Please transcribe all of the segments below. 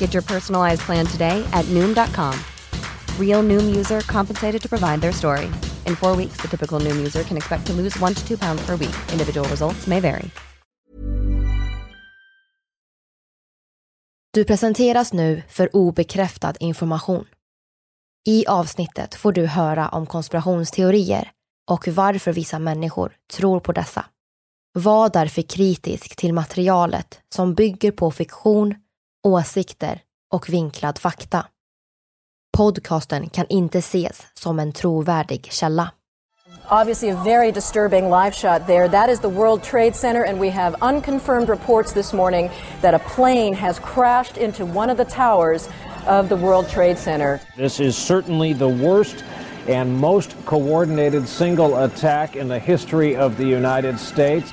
Get your personalized plan today at Noom.com. Real Noom user compensated to provide their story. In four weeks, the typical Noom user can expect to lose one to two pounds per week. Individual results may vary. Du presenteras nu för obekräftad information. I avsnittet får du höra om konspirationsteorier och varför vissa människor tror på dessa. Var därför kritisk till materialet som bygger på fiktion, åsikter och vinklad fakta. Podcasten kan inte ses som en trovärdig källa. Obviously, a very disturbing live shot there. That is the World Trade Center, and we have unconfirmed reports this morning that a plane has crashed into one of the towers of the World Trade Center. This is certainly the worst and most coordinated single attack in the history of the United States.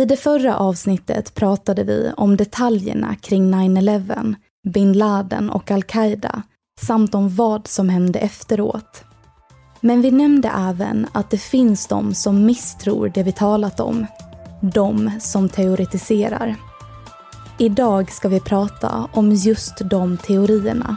I det förra avsnittet pratade vi om detaljerna kring 9-11, bin Laden och al-Qaida samt om vad som hände efteråt. Men vi nämnde även att det finns de som misstror det vi talat om. De som teoretiserar. Idag ska vi prata om just de teorierna.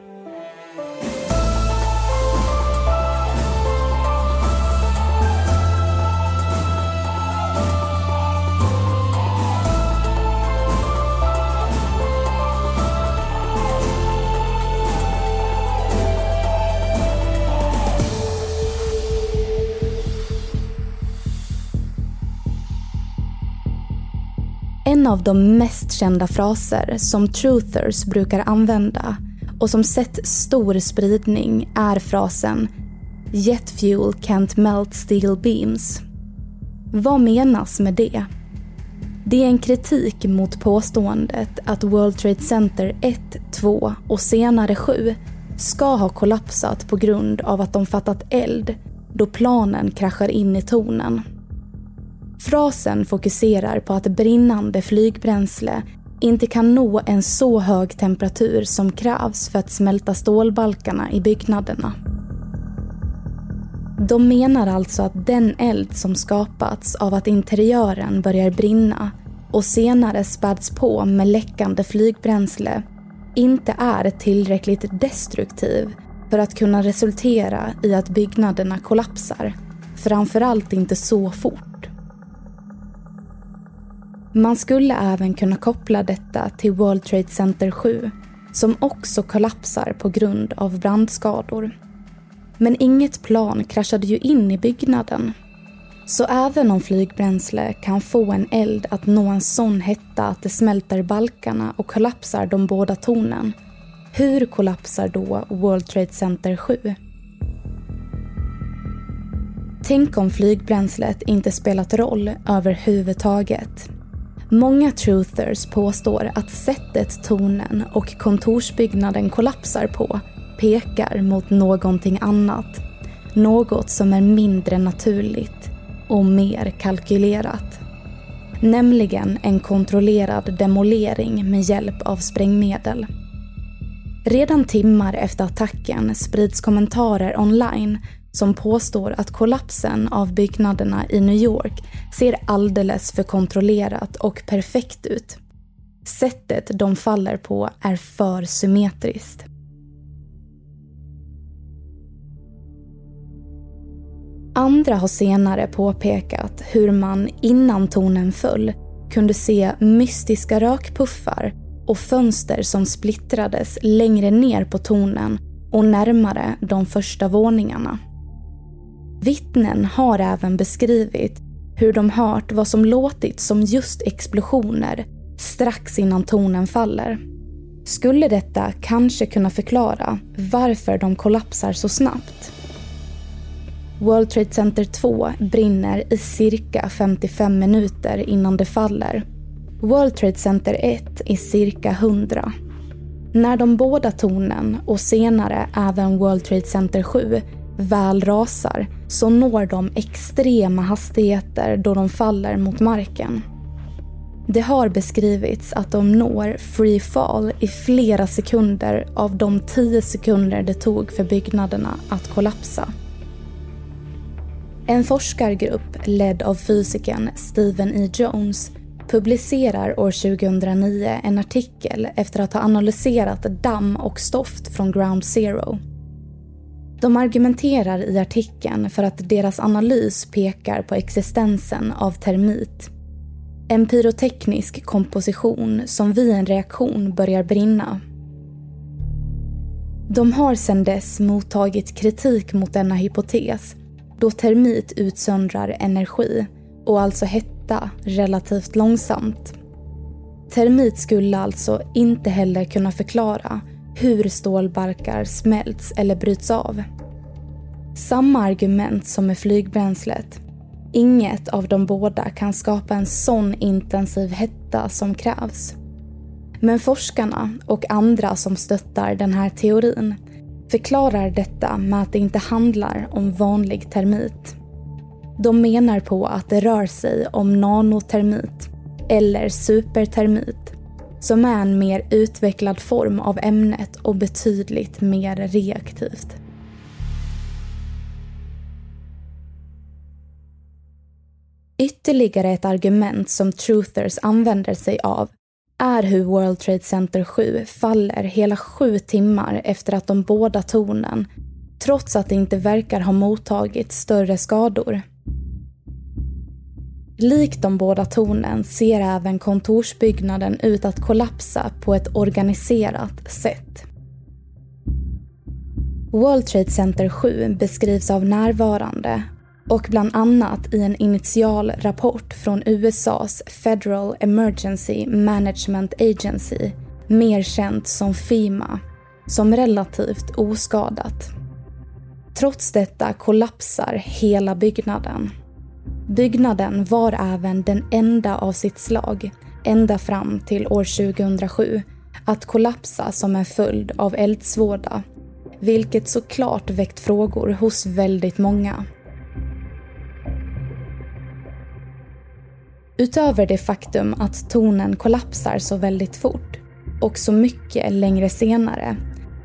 Av de mest kända fraser som truthers brukar använda och som sett stor spridning är frasen “Jet fuel can't melt steel beams”. Vad menas med det? Det är en kritik mot påståendet att World Trade Center 1, 2 och senare 7 ska ha kollapsat på grund av att de fattat eld då planen kraschar in i tornen. Frasen fokuserar på att brinnande flygbränsle inte kan nå en så hög temperatur som krävs för att smälta stålbalkarna i byggnaderna. De menar alltså att den eld som skapats av att interiören börjar brinna och senare späds på med läckande flygbränsle inte är tillräckligt destruktiv för att kunna resultera i att byggnaderna kollapsar. Framförallt inte så fort. Man skulle även kunna koppla detta till World Trade Center 7 som också kollapsar på grund av brandskador. Men inget plan kraschade ju in i byggnaden. Så även om flygbränsle kan få en eld att nå en sån hetta att det smälter balkarna och kollapsar de båda tornen, hur kollapsar då World Trade Center 7? Tänk om flygbränslet inte spelat roll överhuvudtaget. Många truthers påstår att sättet tornen och kontorsbyggnaden kollapsar på pekar mot någonting annat. Något som är mindre naturligt och mer kalkylerat. Nämligen en kontrollerad demolering med hjälp av sprängmedel. Redan timmar efter attacken sprids kommentarer online som påstår att kollapsen av byggnaderna i New York ser alldeles för kontrollerat och perfekt ut. Sättet de faller på är för symmetriskt. Andra har senare påpekat hur man innan tornen föll kunde se mystiska rökpuffar och fönster som splittrades längre ner på tornen och närmare de första våningarna. Vittnen har även beskrivit hur de hört vad som låtit som just explosioner strax innan tornen faller. Skulle detta kanske kunna förklara varför de kollapsar så snabbt? World Trade Center 2 brinner i cirka 55 minuter innan det faller. World Trade Center 1 i cirka 100. När de båda tornen och senare även World Trade Center 7 väl rasar så når de extrema hastigheter då de faller mot marken. Det har beskrivits att de når free fall i flera sekunder av de 10 sekunder det tog för byggnaderna att kollapsa. En forskargrupp ledd av fysikern Stephen E. Jones publicerar år 2009 en artikel efter att ha analyserat damm och stoft från Ground Zero. De argumenterar i artikeln för att deras analys pekar på existensen av termit. En pyroteknisk komposition som vid en reaktion börjar brinna. De har sedan dess mottagit kritik mot denna hypotes då termit utsöndrar energi och alltså hetta relativt långsamt. Termit skulle alltså inte heller kunna förklara hur stålbalkar smälts eller bryts av. Samma argument som med flygbränslet. Inget av de båda kan skapa en sån intensiv hetta som krävs. Men forskarna och andra som stöttar den här teorin förklarar detta med att det inte handlar om vanlig termit. De menar på att det rör sig om nanotermit eller supertermit som är en mer utvecklad form av ämnet och betydligt mer reaktivt. Ytterligare ett argument som truthers använder sig av är hur World Trade Center 7 faller hela sju timmar efter att de båda tornen, trots att det inte verkar ha mottagit större skador. Likt de båda tornen ser även kontorsbyggnaden ut att kollapsa på ett organiserat sätt. World Trade Center 7 beskrivs av närvarande och bland annat i en initial rapport från USAs Federal Emergency Management Agency, mer känt som FEMA, som relativt oskadat. Trots detta kollapsar hela byggnaden. Byggnaden var även den enda av sitt slag, ända fram till år 2007, att kollapsa som en följd av eldsvåda, vilket såklart väckt frågor hos väldigt många. Utöver det faktum att tornen kollapsar så väldigt fort och så mycket längre senare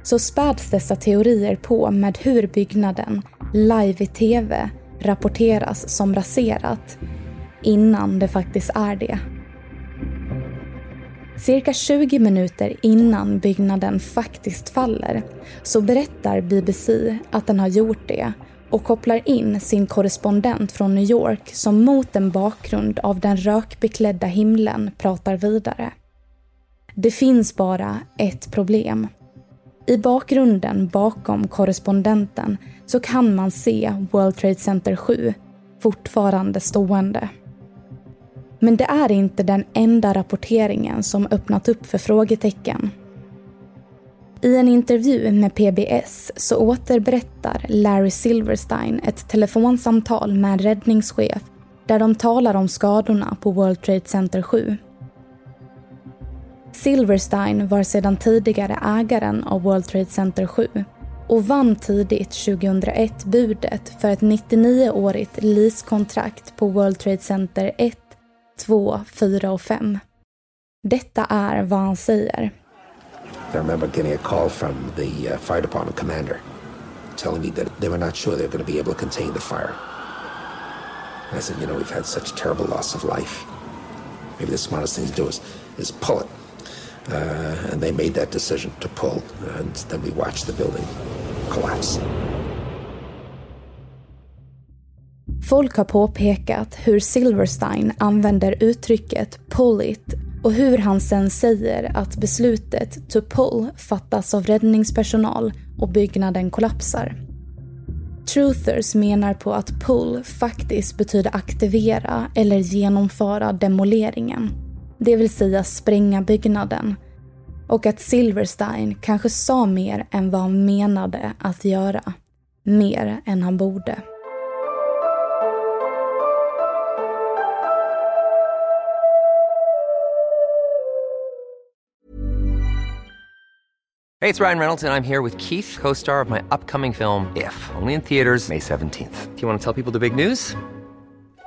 så späds dessa teorier på med hur byggnaden live i TV rapporteras som raserat innan det faktiskt är det. Cirka 20 minuter innan byggnaden faktiskt faller så berättar BBC att den har gjort det och kopplar in sin korrespondent från New York som mot en bakgrund av den rökbeklädda himlen pratar vidare. Det finns bara ett problem. I bakgrunden bakom korrespondenten så kan man se World Trade Center 7 fortfarande stående. Men det är inte den enda rapporteringen som öppnat upp för frågetecken. I en intervju med PBS så återberättar Larry Silverstein ett telefonsamtal med en räddningschef där de talar om skadorna på World Trade Center 7. Silverstein var sedan tidigare ägaren av World Trade Center 7 och vann tidigt 2001 budet för ett 99-årigt leasekontrakt på World Trade Center 1, 2, 4 och 5. Detta är vad han säger. I remember getting a call from the uh, fire department commander telling me that they were not sure they were going to be able to contain the fire. And I said, you know, we've had such terrible loss of life. Maybe the smartest thing to do is, is pull it. Uh, and they made that decision to pull, and then we watched the building collapse. Folk har påpekat hur Silverstein använder uttrycket “pull it” och hur han sen säger att beslutet to pull fattas av räddningspersonal och byggnaden kollapsar. Truthers menar på att pull faktiskt betyder aktivera eller genomföra demoleringen. Det vill säga spränga byggnaden. Och att Silverstein kanske sa mer än vad han menade att göra. Mer än han borde. Hej, det är Ryan Reynolds, jag är här med Keith, co star of my upcoming film, If, only in theaters, May 17th. Do you want to tell people the big news?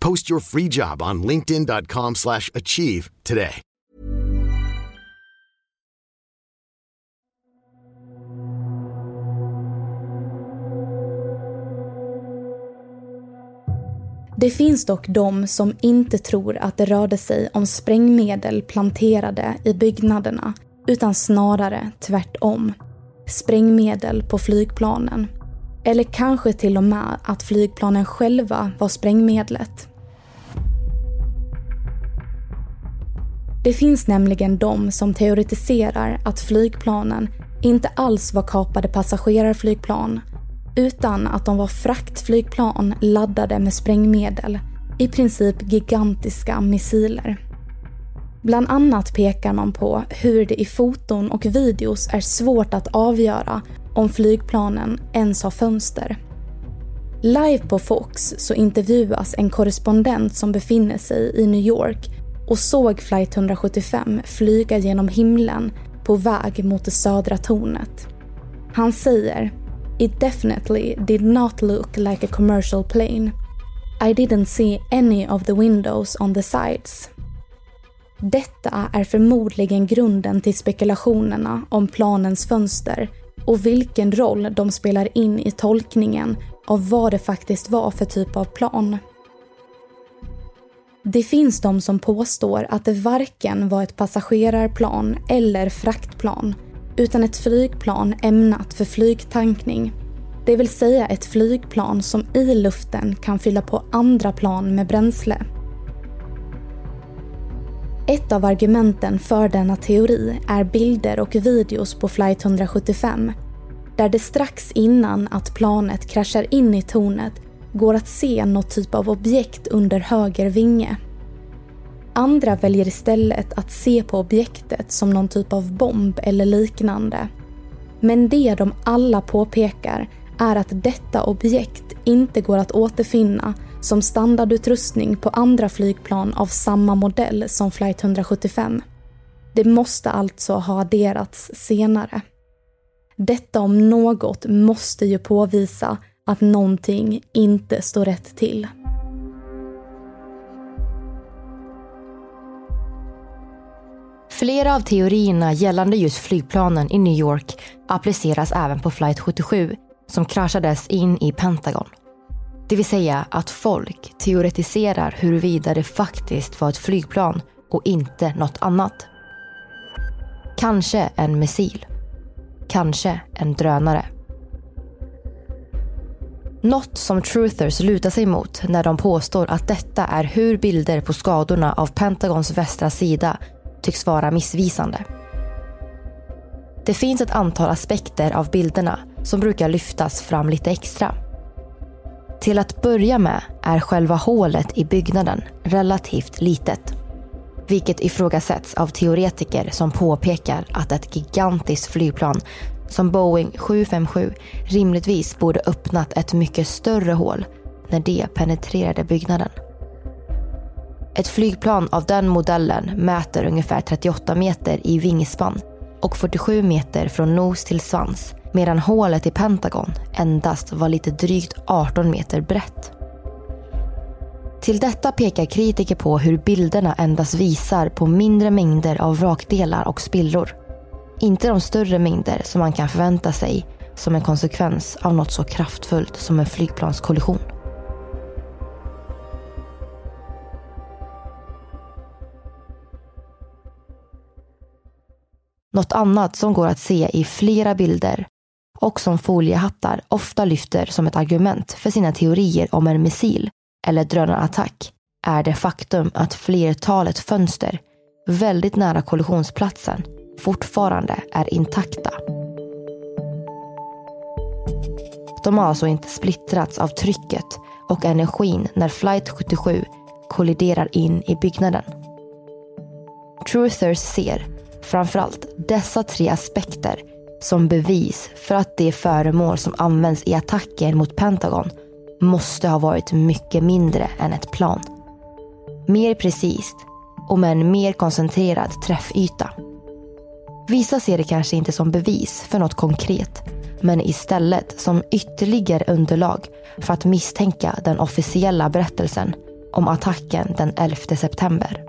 Post your free job on linkedin.com slash achieve today. Det finns dock de som inte tror att det rörde sig om sprängmedel planterade i byggnaderna utan snarare tvärtom. Sprängmedel på flygplanen. Eller kanske till och med att flygplanen själva var sprängmedlet. Det finns nämligen de som teoretiserar att flygplanen inte alls var kapade passagerarflygplan utan att de var fraktflygplan laddade med sprängmedel, i princip gigantiska missiler. Bland annat pekar man på hur det i foton och videos är svårt att avgöra om flygplanen ens har fönster. Live på Fox så intervjuas en korrespondent som befinner sig i New York och såg flight 175 flyga genom himlen på väg mot det södra tornet. Han säger “It definitely did not look like a commercial plane. I didn't see any of the windows on the sides.” Detta är förmodligen grunden till spekulationerna om planens fönster och vilken roll de spelar in i tolkningen av vad det faktiskt var för typ av plan. Det finns de som påstår att det varken var ett passagerarplan eller fraktplan utan ett flygplan ämnat för flygtankning. Det vill säga ett flygplan som i luften kan fylla på andra plan med bränsle. Ett av argumenten för denna teori är bilder och videos på flight 175 där det strax innan att planet kraschar in i tornet går att se något typ av objekt under höger vinge. Andra väljer istället att se på objektet som någon typ av bomb eller liknande. Men det de alla påpekar är att detta objekt inte går att återfinna som standardutrustning på andra flygplan av samma modell som flight 175. Det måste alltså ha adderats senare. Detta om något måste ju påvisa att någonting inte står rätt till. Flera av teorierna gällande just flygplanen i New York appliceras även på flight 77 som kraschades in i Pentagon. Det vill säga att folk teoretiserar huruvida det faktiskt var ett flygplan och inte något annat. Kanske en missil. Kanske en drönare. Något som truthers lutar sig mot när de påstår att detta är hur bilder på skadorna av Pentagons västra sida tycks vara missvisande. Det finns ett antal aspekter av bilderna som brukar lyftas fram lite extra. Till att börja med är själva hålet i byggnaden relativt litet. Vilket ifrågasätts av teoretiker som påpekar att ett gigantiskt flygplan som Boeing 757 rimligtvis borde öppnat ett mycket större hål när det penetrerade byggnaden. Ett flygplan av den modellen mäter ungefär 38 meter i vingspann och 47 meter från nos till svans medan hålet i Pentagon endast var lite drygt 18 meter brett. Till detta pekar kritiker på hur bilderna endast visar på mindre mängder av vrakdelar och spillror. Inte de större mängder som man kan förvänta sig som en konsekvens av något så kraftfullt som en flygplanskollision. Något annat som går att se i flera bilder och som foliehattar ofta lyfter som ett argument för sina teorier om en missil eller drönarattack är det faktum att flertalet fönster väldigt nära kollisionsplatsen fortfarande är intakta. De har alltså inte splittrats av trycket och energin när flight 77 kolliderar in i byggnaden. Truthers ser framförallt dessa tre aspekter som bevis för att det föremål som används i attacken mot Pentagon måste ha varit mycket mindre än ett plan. Mer precis och med en mer koncentrerad träffyta. Vissa ser det kanske inte som bevis för något konkret men istället som ytterligare underlag för att misstänka den officiella berättelsen om attacken den 11 september.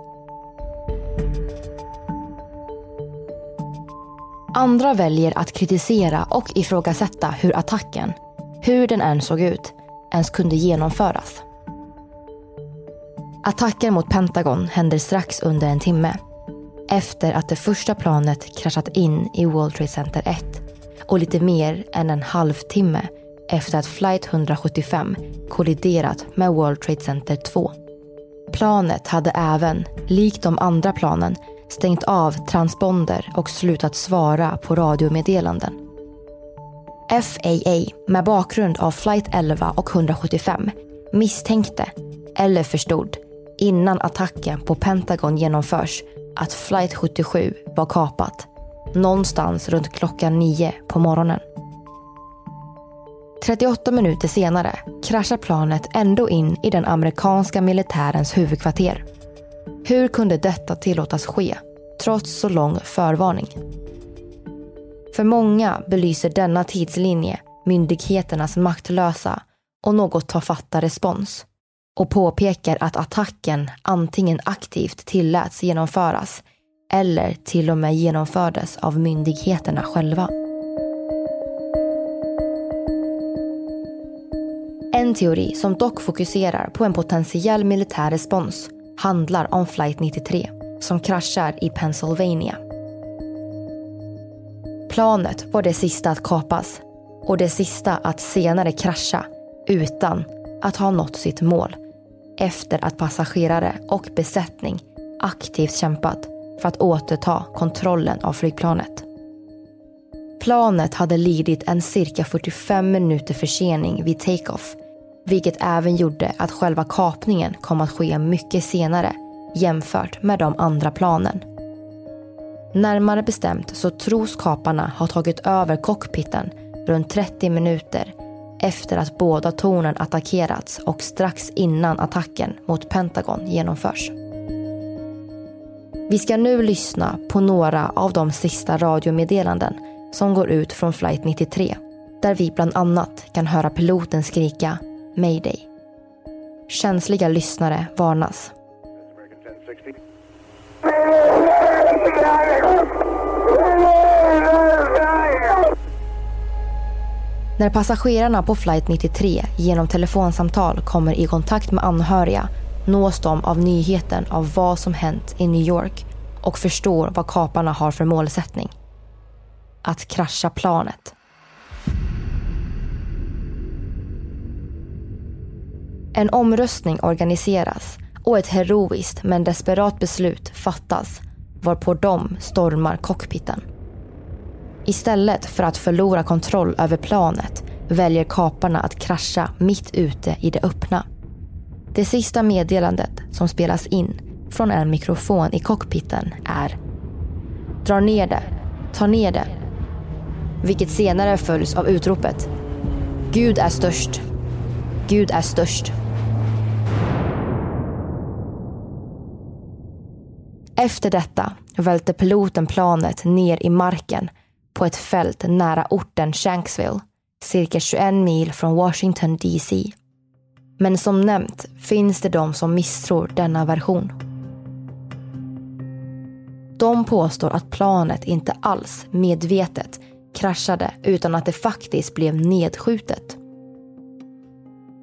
Andra väljer att kritisera och ifrågasätta hur attacken, hur den än såg ut, ens kunde genomföras. Attacken mot Pentagon händer strax under en timme efter att det första planet kraschat in i World Trade Center 1 och lite mer än en halvtimme efter att flight 175 kolliderat med World Trade Center 2. Planet hade även, likt de andra planen, stängt av transponder och slutat svara på radiomeddelanden. FAA, med bakgrund av flight 11 och 175, misstänkte, eller förstod, innan attacken på Pentagon genomförs att flight 77 var kapat någonstans runt klockan 9 på morgonen. 38 minuter senare kraschar planet ändå in i den amerikanska militärens huvudkvarter. Hur kunde detta tillåtas ske, trots så lång förvarning? För många belyser denna tidslinje myndigheternas maktlösa och något tafatta respons och påpekar att attacken antingen aktivt tilläts genomföras eller till och med genomfördes av myndigheterna själva. En teori som dock fokuserar på en potentiell militär respons handlar om flight 93 som kraschar i Pennsylvania. Planet var det sista att kapas och det sista att senare krascha utan att ha nått sitt mål efter att passagerare och besättning aktivt kämpat för att återta kontrollen av flygplanet. Planet hade lidit en cirka 45 minuter försening vid take-off vilket även gjorde att själva kapningen kom att ske mycket senare jämfört med de andra planen. Närmare bestämt så tros kaparna ha tagit över cockpiten runt 30 minuter efter att båda tornen attackerats och strax innan attacken mot Pentagon genomförs. Vi ska nu lyssna på några av de sista radiomeddelanden som går ut från flight 93 där vi bland annat kan höra piloten skrika mayday. Känsliga lyssnare varnas. När passagerarna på flight 93 genom telefonsamtal kommer i kontakt med anhöriga nås de av nyheten av vad som hänt i New York och förstår vad kaparna har för målsättning. Att krascha planet. En omröstning organiseras och ett heroiskt men desperat beslut fattas varpå de stormar cockpiten. Istället för att förlora kontroll över planet väljer kaparna att krascha mitt ute i det öppna. Det sista meddelandet som spelas in från en mikrofon i cockpiten är Dra ner det, ta ner det. Vilket senare följs av utropet Gud är störst. Gud är störst. Efter detta välte piloten planet ner i marken på ett fält nära orten Shanksville, cirka 21 mil från Washington DC. Men som nämnt finns det de som misstror denna version. De påstår att planet inte alls medvetet kraschade utan att det faktiskt blev nedskjutet.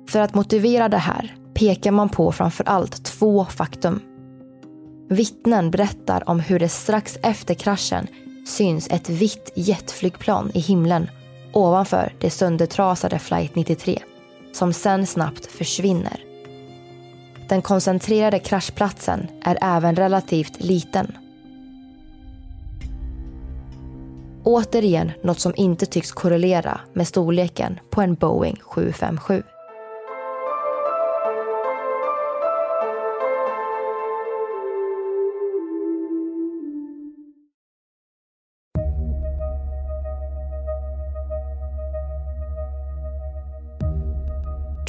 För att motivera det här pekar man på framför allt två faktum. Vittnen berättar om hur det strax efter kraschen syns ett vitt jetflygplan i himlen ovanför det söndertrasade flight 93 som sen snabbt försvinner. Den koncentrerade kraschplatsen är även relativt liten. Återigen något som inte tycks korrelera med storleken på en Boeing 757.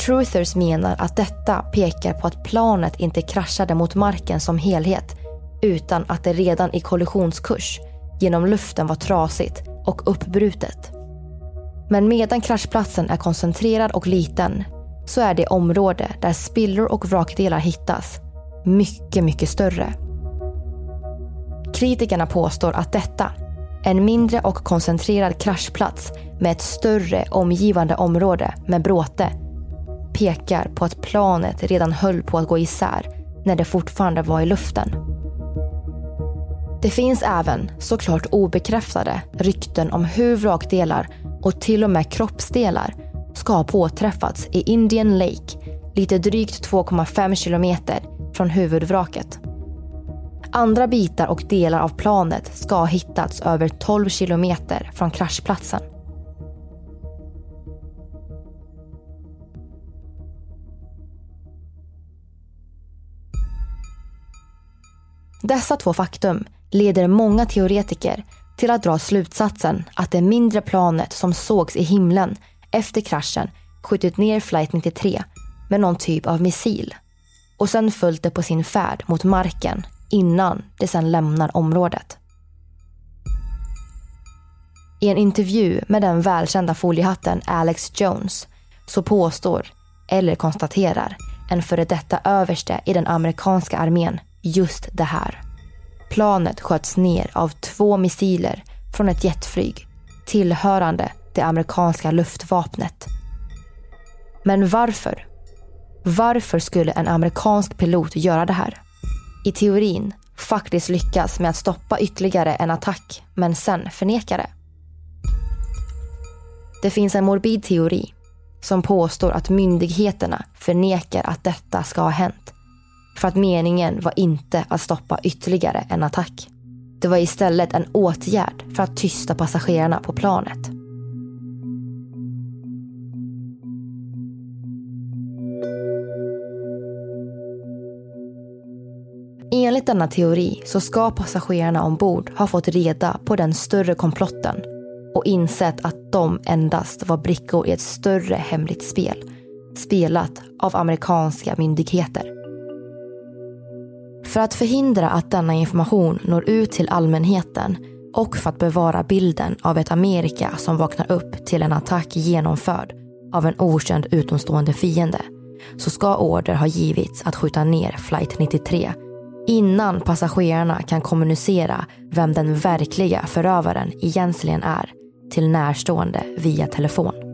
Truthers menar att detta pekar på att planet inte kraschade mot marken som helhet utan att det redan i kollisionskurs genom luften var trasigt och uppbrutet. Men medan kraschplatsen är koncentrerad och liten så är det område där spillror och vrakdelar hittas mycket, mycket större. Kritikerna påstår att detta, en mindre och koncentrerad kraschplats med ett större omgivande område med bråte pekar på att planet redan höll på att gå isär när det fortfarande var i luften. Det finns även, såklart obekräftade, rykten om hur vrakdelar och till och med kroppsdelar ska ha påträffats i Indian Lake, lite drygt 2,5 kilometer från huvudvraket. Andra bitar och delar av planet ska ha hittats över 12 kilometer från kraschplatsen. Dessa två faktum leder många teoretiker till att dra slutsatsen att det mindre planet som sågs i himlen efter kraschen skjutit ner flight 93 med någon typ av missil och sen följt det på sin färd mot marken innan det sen lämnar området. I en intervju med den välkända foliehatten Alex Jones så påstår, eller konstaterar, en före detta överste i den amerikanska armén just det här. Planet sköts ner av två missiler från ett jetflyg tillhörande det amerikanska luftvapnet. Men varför? Varför skulle en amerikansk pilot göra det här? I teorin faktiskt lyckas med att stoppa ytterligare en attack men sen förneka det. Det finns en morbid teori som påstår att myndigheterna förnekar att detta ska ha hänt. För att meningen var inte att stoppa ytterligare en attack. Det var istället en åtgärd för att tysta passagerarna på planet. Enligt denna teori så ska passagerarna ombord ha fått reda på den större komplotten och insett att de endast var brickor i ett större hemligt spel spelat av amerikanska myndigheter. För att förhindra att denna information når ut till allmänheten och för att bevara bilden av ett Amerika som vaknar upp till en attack genomförd av en okänd utomstående fiende så ska order ha givits att skjuta ner flight 93 innan passagerarna kan kommunicera vem den verkliga förövaren egentligen är till närstående via telefon.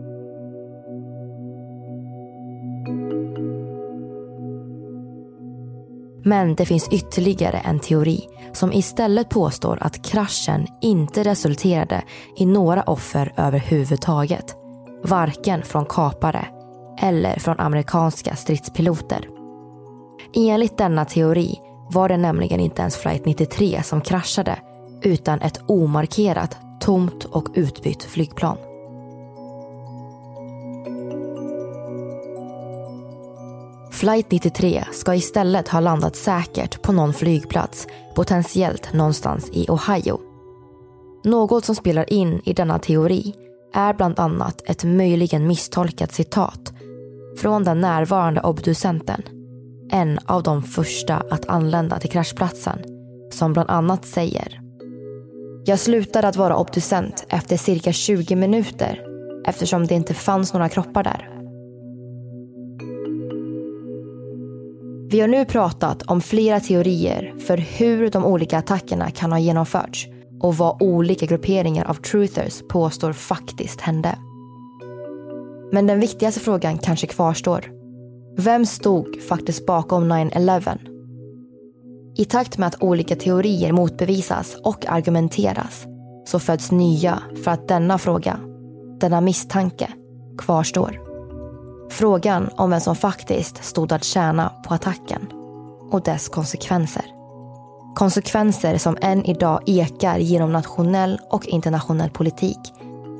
Men det finns ytterligare en teori som istället påstår att kraschen inte resulterade i några offer överhuvudtaget. Varken från kapare eller från amerikanska stridspiloter. Enligt denna teori var det nämligen inte ens flight 93 som kraschade utan ett omarkerat, tomt och utbytt flygplan. Flight 93 ska istället ha landat säkert på någon flygplats, potentiellt någonstans i Ohio. Något som spelar in i denna teori är bland annat ett möjligen misstolkat citat från den närvarande obducenten en av de första att anlända till kraschplatsen som bland annat säger Jag slutade att vara obducent efter cirka 20 minuter eftersom det inte fanns några kroppar där. Vi har nu pratat om flera teorier för hur de olika attackerna kan ha genomförts och vad olika grupperingar av truthers påstår faktiskt hände. Men den viktigaste frågan kanske kvarstår. Vem stod faktiskt bakom 9-11? I takt med att olika teorier motbevisas och argumenteras så föds nya för att denna fråga, denna misstanke, kvarstår. Frågan om vem som faktiskt stod att tjäna på attacken och dess konsekvenser. Konsekvenser som än idag ekar genom nationell och internationell politik,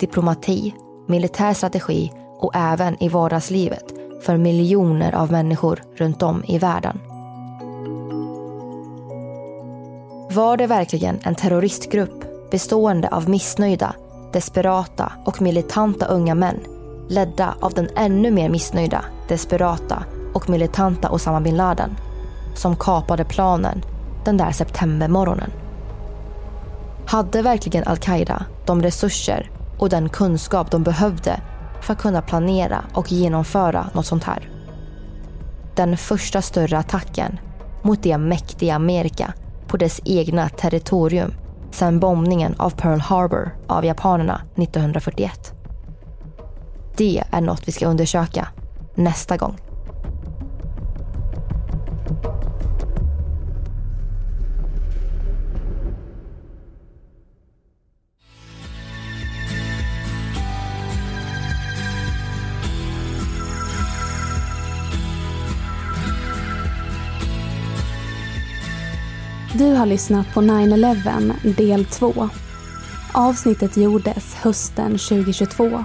diplomati, militär strategi och även i vardagslivet för miljoner av människor runt om i världen. Var det verkligen en terroristgrupp bestående av missnöjda, desperata och militanta unga män ledda av den ännu mer missnöjda, desperata och militanta Osama bin Laden som kapade planen den där septembermorgonen? Hade verkligen al-Qaida de resurser och den kunskap de behövde för att kunna planera och genomföra något sånt här. Den första större attacken mot det mäktiga Amerika på dess egna territorium sedan bombningen av Pearl Harbor av japanerna 1941. Det är något vi ska undersöka nästa gång. Du har lyssnat på 9-11 del 2. Avsnittet gjordes hösten 2022.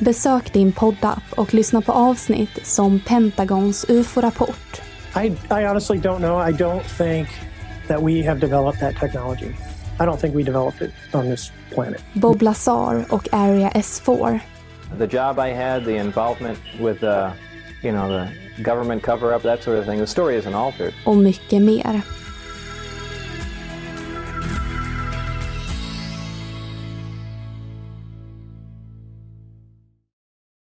Besök din poddapp och lyssna på avsnitt som Pentagons UFO-rapport. I, I honestly don't know. I don't think that we have developed that technology. I don't think we developed it on this planet. Bob Lazar och Area S4. The job I had, the involvement with, uh, you know, the government cover-up, that sort of thing. The story isn't altered. Och mycket mer.